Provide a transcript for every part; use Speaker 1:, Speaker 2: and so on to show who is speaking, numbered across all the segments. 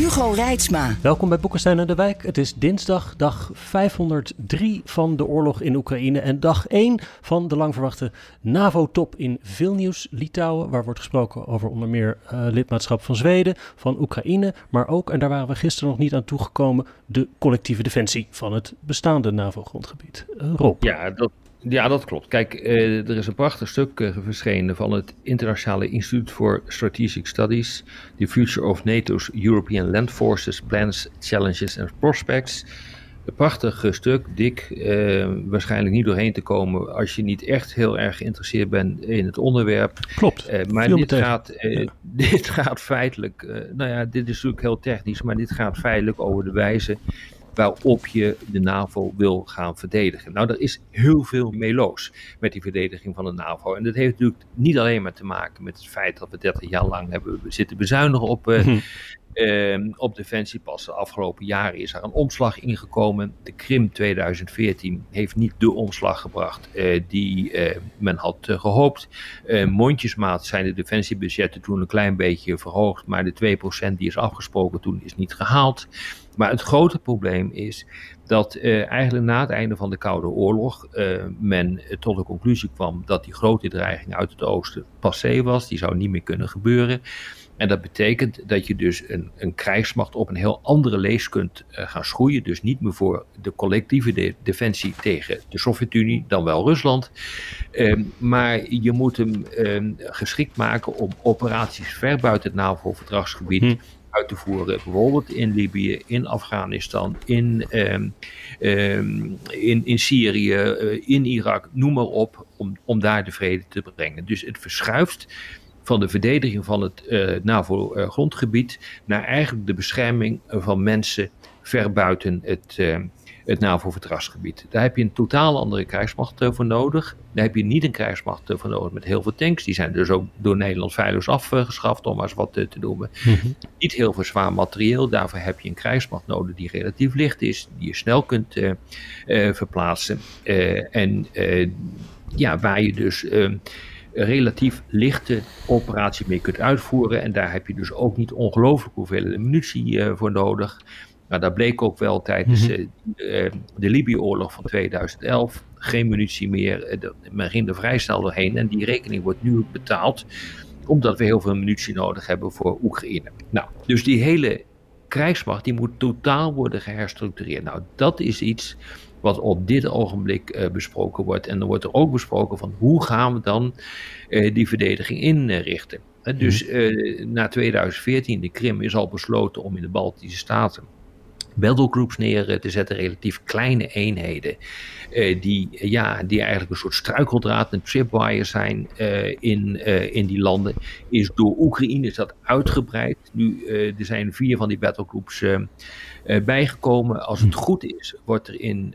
Speaker 1: Hugo Reitsma.
Speaker 2: Welkom bij Boekenstein en de Wijk. Het is dinsdag, dag 503 van de oorlog in Oekraïne en dag 1 van de lang verwachte NAVO-top in Vilnius, Litouwen, waar wordt gesproken over onder meer uh, lidmaatschap van Zweden, van Oekraïne, maar ook, en daar waren we gisteren nog niet aan toegekomen, de collectieve defensie van het bestaande NAVO-grondgebied. Uh, Rob.
Speaker 3: Ja, dat, ja, dat klopt. Kijk, uh, er is een prachtig stuk uh, verschenen van het Internationale Instituut voor Strategic Studies, The Future of NATO's European Land Forces, Plans, Challenges and Prospects. Een prachtig uh, stuk, dik, waarschijnlijk niet doorheen te komen als je niet echt heel erg geïnteresseerd bent in het onderwerp.
Speaker 2: Klopt.
Speaker 3: maar dit gaat, ja. dit gaat feitelijk, nou ja, dit is natuurlijk heel technisch, maar dit gaat feitelijk over de wijze waarop je de NAVO wil gaan verdedigen. Nou, er is heel veel meloos met die verdediging van de NAVO. En dat heeft natuurlijk niet alleen maar te maken met het feit dat we 30 jaar lang hebben zitten bezuinigen op, uh, uh, op defensie. Pas de afgelopen jaren is er een omslag ingekomen. De Krim 2014 heeft niet de omslag gebracht uh, die men had gehoopt. mondjesmaat zijn de defensiebudgetten toen een klein beetje verhoogd, maar de 2% die is afgesproken toen is niet gehaald. Maar het grote probleem is dat eigenlijk na het einde van de Koude Oorlog men tot de conclusie kwam dat die grote dreiging uit het oosten passé was. Die zou niet meer kunnen gebeuren. En dat betekent dat je dus een, een krijgsmacht op een heel andere lees kunt uh, gaan schroeien. Dus niet meer voor de collectieve de defensie tegen de Sovjet-Unie, dan wel Rusland. maar je moet hem geschikt maken om operaties ver buiten het NAVO-verdragsgebied. Hm uit te voeren. Bijvoorbeeld in Libië, in Afghanistan, in, um, um, in, in Syrië, uh, in Irak, noem maar op, om, om daar de vrede te brengen. Dus het verschuift van de verdediging van het uh, NAVO-grondgebied naar eigenlijk de bescherming van mensen ver buiten het, uh, het NAVO-verdragsgebied. Daar heb je een totaal andere krijgsmacht voor nodig. Daar heb je niet een krijgsmacht voor nodig met heel veel tanks. Die zijn dus ook door Nederland veilig afgeschaft, om maar eens wat te, noemen. Mm -hmm. Niet heel veel zwaar materieel. Daarvoor heb je een krijgsmacht nodig die relatief licht is, die je snel kunt uh, verplaatsen. En ja, waar je dus relatief lichte operatie mee kunt uitvoeren. En daar heb je dus ook niet ongelooflijk hoeveel munitie voor nodig. Nou, dat bleek ook wel tijdens mm -hmm. uh, de Libië-oorlog van 2011. Geen munitie meer. Men ging er vrij snel doorheen. En die rekening wordt nu betaald. Omdat we heel veel munitie nodig hebben voor Oekraïne. Nou, dus die hele krijgsmacht die moet totaal worden geherstructureerd. Nou, dat is iets wat op dit ogenblik uh, besproken wordt. En dan wordt er ook besproken van hoe gaan we dan die verdediging inrichten. dus na 2014, de Krim is al besloten om in de Baltische Staten battlegroups neer te zetten, relatief kleine eenheden. Uh, die, ja, die eigenlijk een soort struikeldraad, een tripwire zijn uh, in, uh, in die landen. Is door Oekraïne is dat uitgebreid. Nu, er zijn vier van die battlegroups bijgekomen. Als het goed is, wordt er in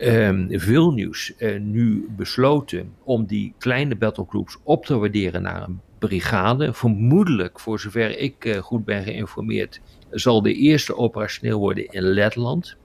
Speaker 3: um, Vilnius nu besloten om die kleine battlegroups op te waarderen naar een brigade. Vermoedelijk, voor zover ik goed ben geïnformeerd, zal de eerste operationeel worden in Letland.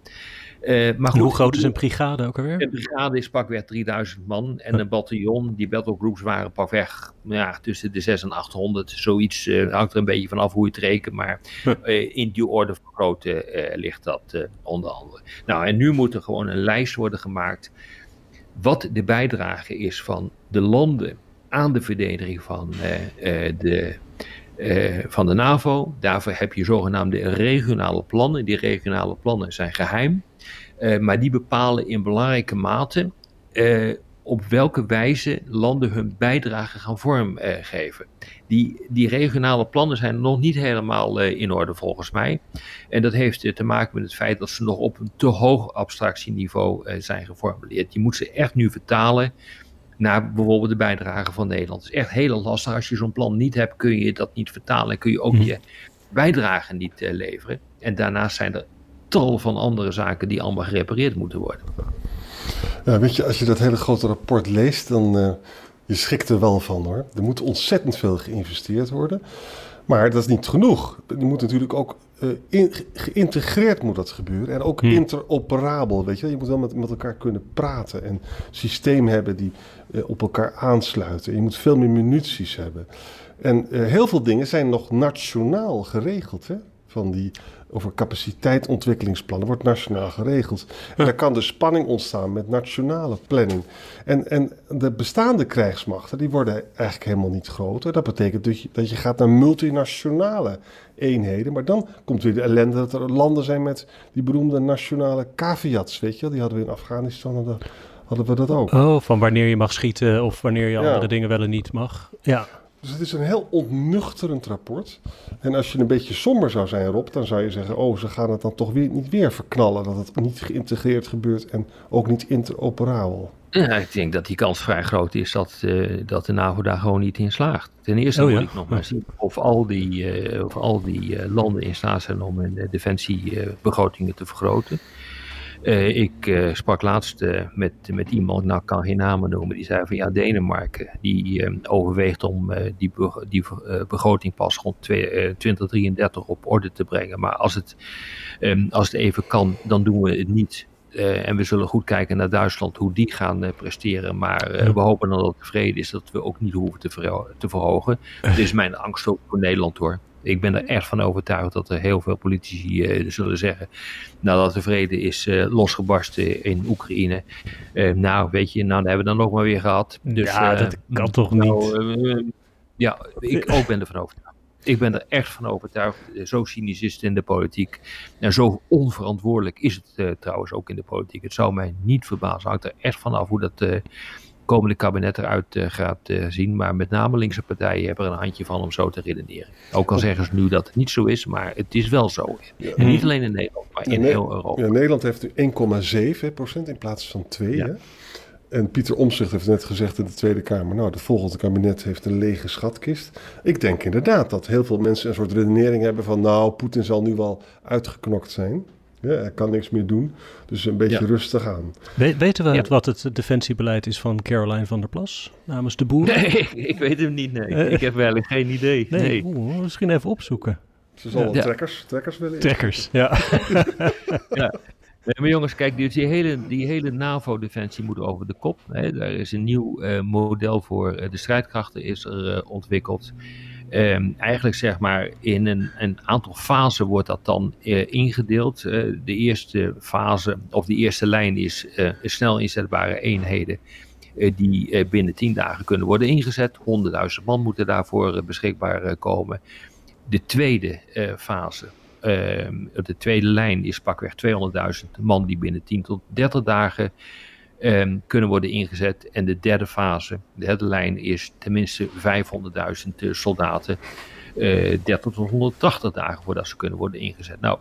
Speaker 2: Uh, maar goed, hoe groot is een brigade ook alweer?
Speaker 3: Een brigade is pakweg 3000 man. En een bataljon, die battlegroups waren pakweg ja, tussen de 6 en 800. Zoiets uh, hangt er een beetje vanaf hoe je het rekent. Maar uh, in die orde van grootte ligt dat onder andere. Nou, en nu moet er gewoon een lijst worden gemaakt. Wat de bijdrage is van de landen aan de verdediging van de uh, van de NAVO. Daarvoor heb je zogenaamde regionale plannen. Die regionale plannen zijn geheim, uh, maar die bepalen in belangrijke mate uh, op welke wijze landen hun bijdrage gaan vormgeven. Die, die regionale plannen zijn nog niet helemaal in orde volgens mij. En dat heeft te maken met het feit dat ze nog op een te hoog abstractieniveau zijn geformuleerd. Je moet ze echt nu vertalen naar bijvoorbeeld de bijdrage van Nederland. Het is echt heel lastig. Als je zo'n plan niet hebt, kun je dat niet vertalen en kun je ook mhm. je bijdrage niet uh, leveren. En daarnaast zijn er tal van andere zaken die allemaal gerepareerd moeten worden.
Speaker 4: Ja, weet je, als je dat hele grote rapport leest, dan uh, je schrikt er wel van hoor. Er moet ontzettend veel geïnvesteerd worden. Maar dat is niet genoeg. Er moet natuurlijk ook uh, geïntegreerd moet dat gebeuren. En ook hm. interoperabel, weet je. Je moet wel met, met elkaar kunnen praten. En systeem hebben die uh, op elkaar aansluiten. Je moet veel meer munities hebben. En uh, heel veel dingen zijn nog nationaal geregeld, hè. Van die over capaciteitontwikkelingsplannen wordt nationaal geregeld. En daar kan de spanning ontstaan met nationale planning. En, en de bestaande krijgsmachten, die worden eigenlijk helemaal niet groter. Dat betekent dat je, dat je gaat naar multinationale eenheden. Maar dan komt weer de ellende dat er landen zijn met die beroemde nationale caveats, weet je. Die hadden we in Afghanistan en dan hadden we dat ook.
Speaker 2: Oh, van wanneer je mag schieten of wanneer je andere dingen wel en niet mag. Ja.
Speaker 4: Dus het is een heel ontnuchterend rapport. En als je een beetje somber zou zijn, Rob, dan zou je zeggen: Oh, ze gaan het dan toch weer, niet weer verknallen. Dat het niet geïntegreerd gebeurt en ook niet interoperabel.
Speaker 3: Ja, ik denk dat die kans vrij groot is dat, uh, dat de NAVO daar gewoon niet in slaagt. Ten eerste oh, moet ik nog maar zien of al die, uh, of al die uh, landen in staat zijn om hun defensiebegrotingen te vergroten. Uh, ik uh, sprak laatst uh, met, met iemand, nou kan geen namen noemen, die zei van ja, Denemarken, die overweegt om die, be die begroting pas rond 2033 op orde te brengen. Maar als het, um, als het even kan, dan doen we het niet. en we zullen goed kijken naar Duitsland, hoe die gaan presteren. Maar we hopen dan dat het vrede is, dat we ook niet hoeven te, ver te verhogen. Is mijn angst ook voor Nederland hoor ik ben er echt van overtuigd dat er heel veel politici uh, zullen zeggen, nadat de vrede is uh, losgebarsten in Oekraïne, uh, nou weet je, nou hebben we dan nog maar weer gehad.
Speaker 2: Dus, ja, dat kan toch nou,
Speaker 3: niet? ja, ik ook ben ervan overtuigd. Ik ben er echt van overtuigd. Zo cynisch is het in de politiek. En zo onverantwoordelijk is het trouwens ook in de politiek. Het zou mij niet verbazen. Hangt er echt vanaf hoe dat komende kabinet eruit uh, gaat uh, zien. Maar met name linkse partijen hebben er een handje van om zo te redeneren. Ook al zeggen ze nu dat het niet zo is, maar het is wel zo. En niet alleen in Nederland, maar in heel Europa.
Speaker 4: Ja, Nederland heeft nu 1,7 procent in plaats van 2. Ja. En Pieter Omzicht heeft net gezegd in de Tweede Kamer: Nou, het volgende kabinet heeft een lege schatkist. Ik denk inderdaad dat heel veel mensen een soort redenering hebben van: Nou, Poetin zal nu wel uitgeknokt zijn. Ja, hij kan niks meer doen. Dus een beetje rustig aan.
Speaker 2: weten we wat het defensiebeleid is van Caroline van der Plas namens de boeren?
Speaker 3: Nee, ik weet hem niet. Nee. Uh, ik heb wel geen idee. Nee,
Speaker 2: nee. misschien even opzoeken.
Speaker 4: Ze zal wel trekkers, trekkers willen.
Speaker 2: Trekkers, ja.
Speaker 3: ja. Nee, maar jongens, kijk, die hele, die hele NAVO-defensie moet over de kop. Hè. Daar is een nieuw uh, model voor uh, de strijdkrachten is er uh, ontwikkeld. Um, eigenlijk zeg maar in een, een aantal fasen wordt dat dan uh, ingedeeld. Uh, de eerste fase of de eerste lijn is uh, snel inzetbare eenheden die binnen tien dagen kunnen worden ingezet. 100.000 man moeten daarvoor beschikbaar komen. De tweede fase, ehm, de tweede lijn is pakweg 200.000 man die binnen 10 tot 30 dagen um, kunnen worden ingezet. En de derde fase, de derde lijn, is tenminste 500.000 uh, soldaten. Uh, 30 tot 180 dagen voordat ze kunnen worden ingezet. Nou,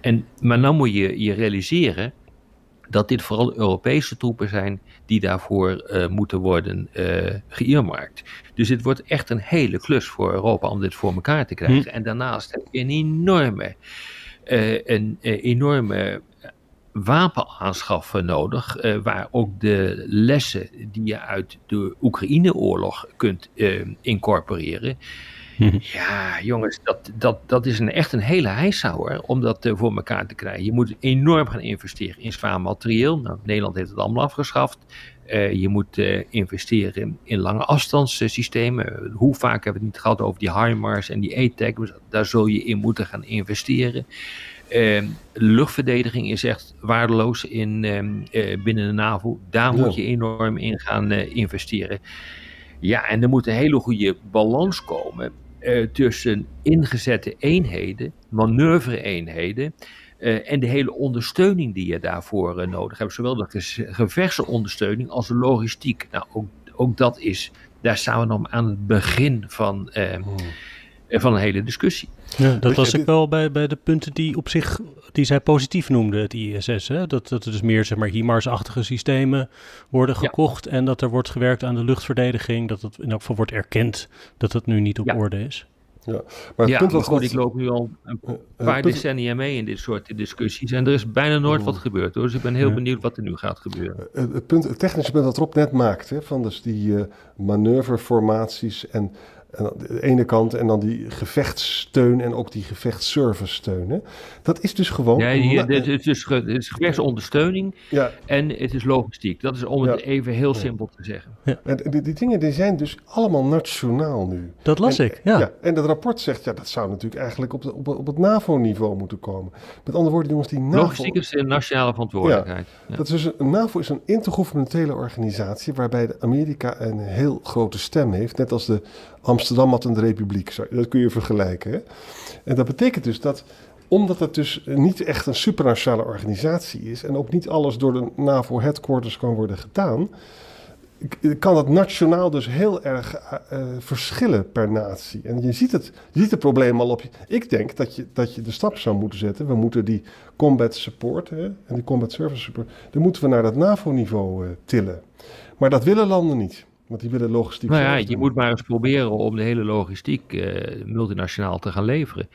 Speaker 3: en, maar dan moet je je realiseren dat dit vooral Europese troepen zijn die daarvoor uh, moeten worden uh, geëermarkt. Dus het wordt echt een hele klus voor Europa om dit voor elkaar te krijgen. Hm. En daarnaast heb je een enorme, uh, een enorme wapenaanschaffen nodig, uh, waar ook de lessen die je uit de Oekraïne-oorlog kunt uh, incorporeren. Mhm. Ja, jongens, dat, dat, dat is een, echt een hele heisauer om dat uh, voor elkaar te krijgen. Je moet enorm gaan investeren in zwaar materieel. Nou, Nederland heeft het allemaal afgeschaft. je moet investeren in lange afstandssystemen. Hoe vaak hebben we het niet gehad over die HIMARS en die ATAC? Daar zul je in moeten gaan investeren. Uh, luchtverdediging is echt waardeloos in, uh, binnen de NAVO. Daar moet je enorm in gaan uh, investeren. Ja, en er moet een hele goede balans komen eh, tussen ingezette eenheden, manoeuvre-eenheden. en de hele ondersteuning die je daarvoor nodig hebt. Zowel de gevechtsondersteuning als de logistiek. Nou, ook, ook dat is, daar staan we nog aan het begin van. Oh van een hele discussie.
Speaker 2: Ja, dat was ik wel bij, bij de punten die op zich, die zij positief noemde, het ISS. Hè? Dat, dat er dus meer, zeg maar, HIMARS-achtige systemen worden gekocht en dat er wordt gewerkt aan de luchtverdediging, dat het in elk geval wordt erkend dat het nu niet op orde is.
Speaker 3: Ja, maar, het ja, punt was goed, ik loop nu al een paar decennia mee in dit soort discussies en er is bijna nooit wat gebeurd hoor. Dus ik ben heel benieuwd wat er nu gaat gebeuren.
Speaker 4: Het, punt, het technische punt dat Rob net maakt, hè, van dus die uh, manoeuvreformaties en en de ene kant en dan die gevechtssteun en ook die gevechtsservice steun. Dat is dus gewoon.
Speaker 3: Ja, het is dus het is gevechtsondersteuning ja. en het is logistiek. Dat is om het even heel simpel te zeggen.
Speaker 4: Ja. En die, die, dingen die zijn dus allemaal nationaal nu.
Speaker 2: Dat las ik, ja.
Speaker 4: En het rapport zegt, ja, dat zou natuurlijk eigenlijk op, de, op, op het NAVO-niveau moeten komen. Met andere woorden, jongens, die NAVO...
Speaker 3: Logistiek is een nationale verantwoordelijkheid.
Speaker 4: Dat is dus, een NAVO is een intergouvernementele organisatie waarbij Amerika een heel grote stem heeft, net als de Amsterdam had een republiek. Dat kun je vergelijken. Hè? En dat betekent dus dat omdat het dus niet echt een supranationale organisatie is en ook niet alles door de NAVO headquarters kan worden gedaan, kan het nationaal dus heel erg uh, verschillen per natie. En je ziet het, je ziet het probleem al op je. Ik denk dat je, dat je de stap zou moeten zetten. We moeten die combat support hè, en die combat service support, dan moeten we naar dat NAVO-niveau uh, tillen. Maar dat willen landen niet. Want die willen logistiek.
Speaker 3: Nou ja, je moet maar eens proberen om de hele logistiek uh, multinationaal te gaan leveren.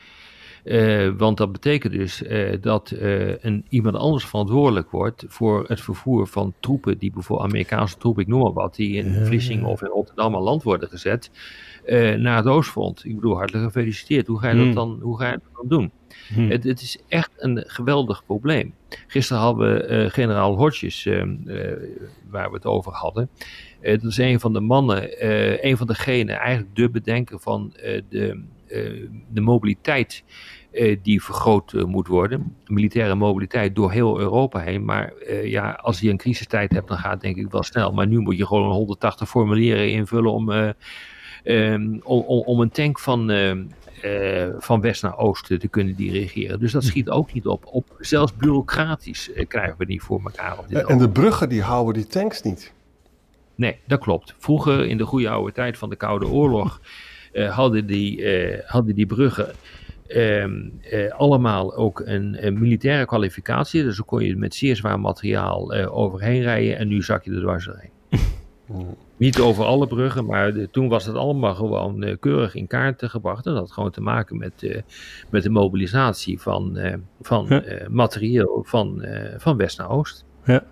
Speaker 3: Uh, want dat betekent dus uh, dat een, iemand anders verantwoordelijk wordt voor het vervoer van troepen, die bijvoorbeeld Amerikaanse troepen, ik noem maar wat, die in Vlissingen of in Rotterdam aan land worden gezet, naar het Oostfront. Ik bedoel, hartelijk gefeliciteerd. Hoe ga je dat hmm. dan, hoe ga je dat dan doen? Hmm. Het, het, is echt een geweldig probleem. Gisteren hadden we generaal Hodges, waar we het over hadden. Dat is een van de mannen, een van degenen, eigenlijk de bedenker van de, de mobiliteit die vergroot moet worden. Militaire mobiliteit door heel Europa heen. Maar ja, als je een crisistijd hebt, dan gaat het denk ik wel snel. Maar nu moet je gewoon 180 formulieren invullen om, um, om, om, een tank van, van west naar oost te kunnen dirigeren. Dus dat schiet ook niet op. op zelfs bureaucratisch krijgen we niet voor elkaar. Op
Speaker 4: dit en de bruggen die houden die tanks niet.
Speaker 3: Nee, dat klopt. Vroeger, in de goede oude tijd van de Koude Oorlog, hadden, die, uh, hadden die bruggen uh, allemaal ook een, een, militaire kwalificatie. Dus dan kon je met zeer zwaar materiaal overheen rijden en nu zak je er dwars doorheen. Niet over alle bruggen, maar de, toen was het allemaal gewoon keurig in kaart gebracht. En dat had gewoon te maken met, met de mobilisatie van, van materieel van, van west naar oost.
Speaker 2: Ja.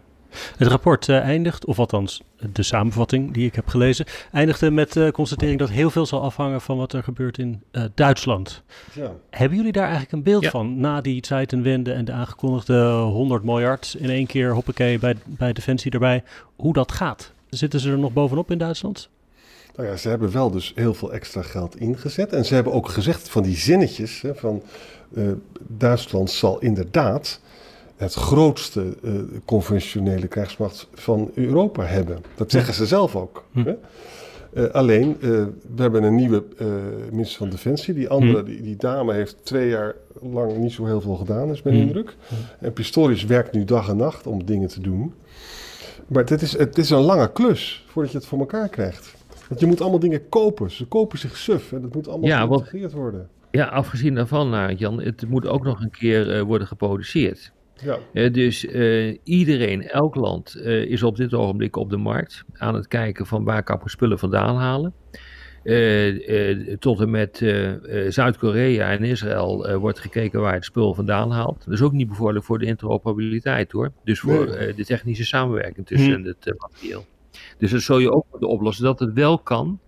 Speaker 2: Het rapport uh, eindigt, of althans de samenvatting die ik heb gelezen, eindigde met de constatering dat heel veel zal afhangen van wat er gebeurt in uh, Duitsland. Ja. Hebben jullie daar eigenlijk een beeld van na die Zeitenwende en de aangekondigde 100 miljard in één keer, hoppakee, bij, bij Defensie erbij, hoe dat gaat? Zitten ze er nog bovenop in Duitsland?
Speaker 4: Nou ja, ze hebben wel dus heel veel extra geld ingezet. En ze hebben ook gezegd van die zinnetjes hè, van uh, Duitsland zal inderdaad het grootste uh, conventionele krijgsmacht van Europa hebben. Dat zeggen ze zelf ook. Hm. Hè? Uh, alleen, uh, we hebben een nieuwe minister van Defensie. Die andere, hm. die, die, dame heeft twee jaar lang niet zo heel veel gedaan, is mijn hm. indruk. Hm. En Pistorius werkt nu dag en nacht om dingen te doen. Maar het is, het is een lange klus voordat je het voor elkaar krijgt. Want je moet allemaal dingen kopen. Ze kopen zich suf en dat moet allemaal ja, geïntegreerd worden.
Speaker 3: Ja, afgezien daarvan, Jan, het moet ook nog een keer worden geproduceerd. Ja. Uh, dus uh, iedereen, elk land uh, is op dit ogenblik op de markt aan het kijken van waar kan ik spullen vandaan halen. tot en met Zuid-Korea en Israël wordt gekeken waar het spul vandaan haalt. Dat is ook niet bevorderlijk voor de interoperabiliteit hoor. Dus voor nee. de technische samenwerking tussen hm. het materieel. Dus dat zul je ook moeten oplossen dat het wel kan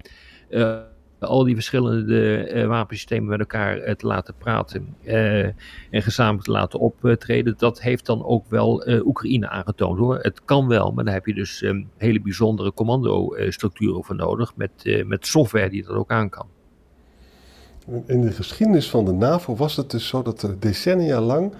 Speaker 3: al die verschillende uh, wapensystemen met elkaar uh, te laten praten uh, en gezamenlijk te laten optreden, dat heeft dan ook wel Oekraïne aangetoond hoor. Het kan wel, maar daar heb je dus um, hele bijzondere commando-structuren voor nodig met, met software die dat ook aan kan.
Speaker 4: In de geschiedenis van de NAVO was het dus zo dat er decennia lang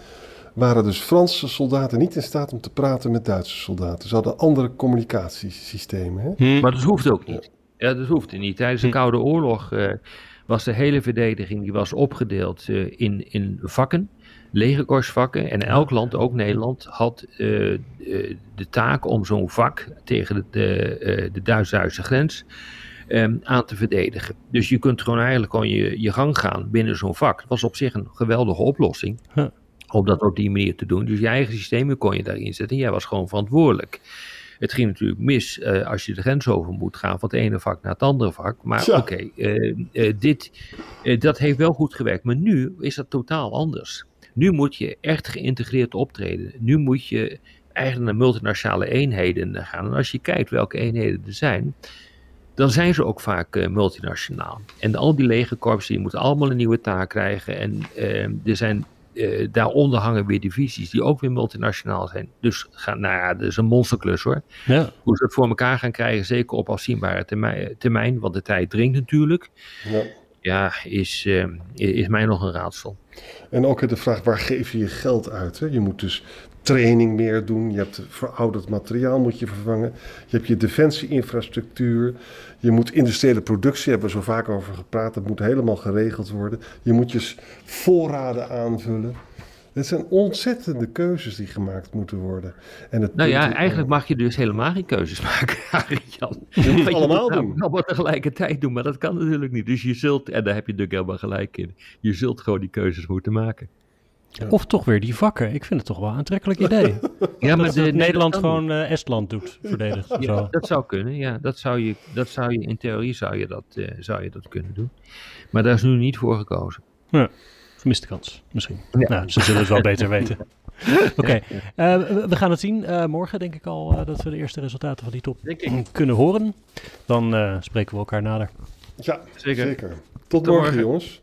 Speaker 4: waren dus Franse soldaten niet in staat om te praten met Duitse soldaten. Ze hadden andere communicatiesystemen. Hè?
Speaker 3: Hm. Maar dat hoeft ook niet. Ja, dat hoefde niet. Tijdens de hm. Koude Oorlog uh, was de hele verdediging die was opgedeeld uh, in, in vakken, legerkorsvakken. En elk land, ook Nederland, had uh, de taak om zo'n vak tegen de, de, de Duits-Duitse grens ehm, aan te verdedigen. Dus je kunt gewoon eigenlijk gewoon je, je gang gaan binnen zo'n vak. Dat was op zich een geweldige oplossing.
Speaker 2: Huh.
Speaker 3: Om dat op die manier te doen. Dus je eigen systemen kon je daarin zetten. Jij was gewoon verantwoordelijk. Het ging natuurlijk mis eh, als je de grens over moet gaan van het ene vak naar het andere vak. Maar oké, eh, eh, dit, dat heeft wel goed gewerkt. Maar nu is dat totaal anders. Nu moet je echt geïntegreerd optreden. Nu moet je eigenlijk naar multinationale eenheden gaan. En als je kijkt welke eenheden er zijn, dan zijn ze ook vaak eh, multinationaal. En al die legerkorpsen die moeten allemaal een nieuwe taak krijgen. En eh, er zijn eh, daaronder hangen weer divisies die ook weer multinationaal zijn. Dus ga, nou ja, dat is een monsterklus hoor.
Speaker 2: Ja.
Speaker 3: Hoe ze het voor elkaar gaan krijgen, zeker op afzienbare termijn, termijn want de tijd dringt natuurlijk.
Speaker 4: Ja.
Speaker 3: Ja, is, eh, is mij nog een raadsel.
Speaker 4: En ook de vraag, waar geef je je geld uit? Hè? Je moet dus training meer doen. Je hebt verouderd materiaal moet je vervangen. Je hebt je defensie-infrastructuur. Je moet industriële productie, hebben we zo vaak over gepraat. Dat moet helemaal geregeld worden. Je moet je voorraden aanvullen. Het zijn ontzettende keuzes die gemaakt moeten worden. En het
Speaker 3: Nou ja, eigenlijk mag je dus helemaal geen keuzes maken, Jan.
Speaker 4: Je moet het allemaal
Speaker 3: moet
Speaker 4: doen.
Speaker 3: Allemaal tegelijkertijd doen, maar dat kan natuurlijk niet. Dus je zult, en daar heb je natuurlijk helemaal gelijk in, je zult gewoon die keuzes moeten maken.
Speaker 2: Of toch weer die vakken. Ik vind het toch wel een aantrekkelijk idee.
Speaker 3: Ja,
Speaker 2: dat
Speaker 3: de-
Speaker 2: Nederland gewoon eh, Estland doet, verdedigt. of
Speaker 3: Ja,
Speaker 2: zo.
Speaker 3: dat zou kunnen, ja. Dat zou je, dat zou je, in theorie zou je, dat, eh, zou je dat kunnen doen. Maar daar is nu niet voor gekozen.
Speaker 2: Gemiste kans, misschien. Nou, ze zullen het wel beter weten. Oké, eh, we- we gaan het zien. Eh, morgen denk ik al eh, dat we de eerste resultaten van die top kunnen horen. Dan eh, spreken we elkaar nader.
Speaker 4: Ja,
Speaker 3: Zeker.
Speaker 4: zeker. Tot,
Speaker 3: Tot
Speaker 4: morgen,
Speaker 3: morgen.
Speaker 4: jongens.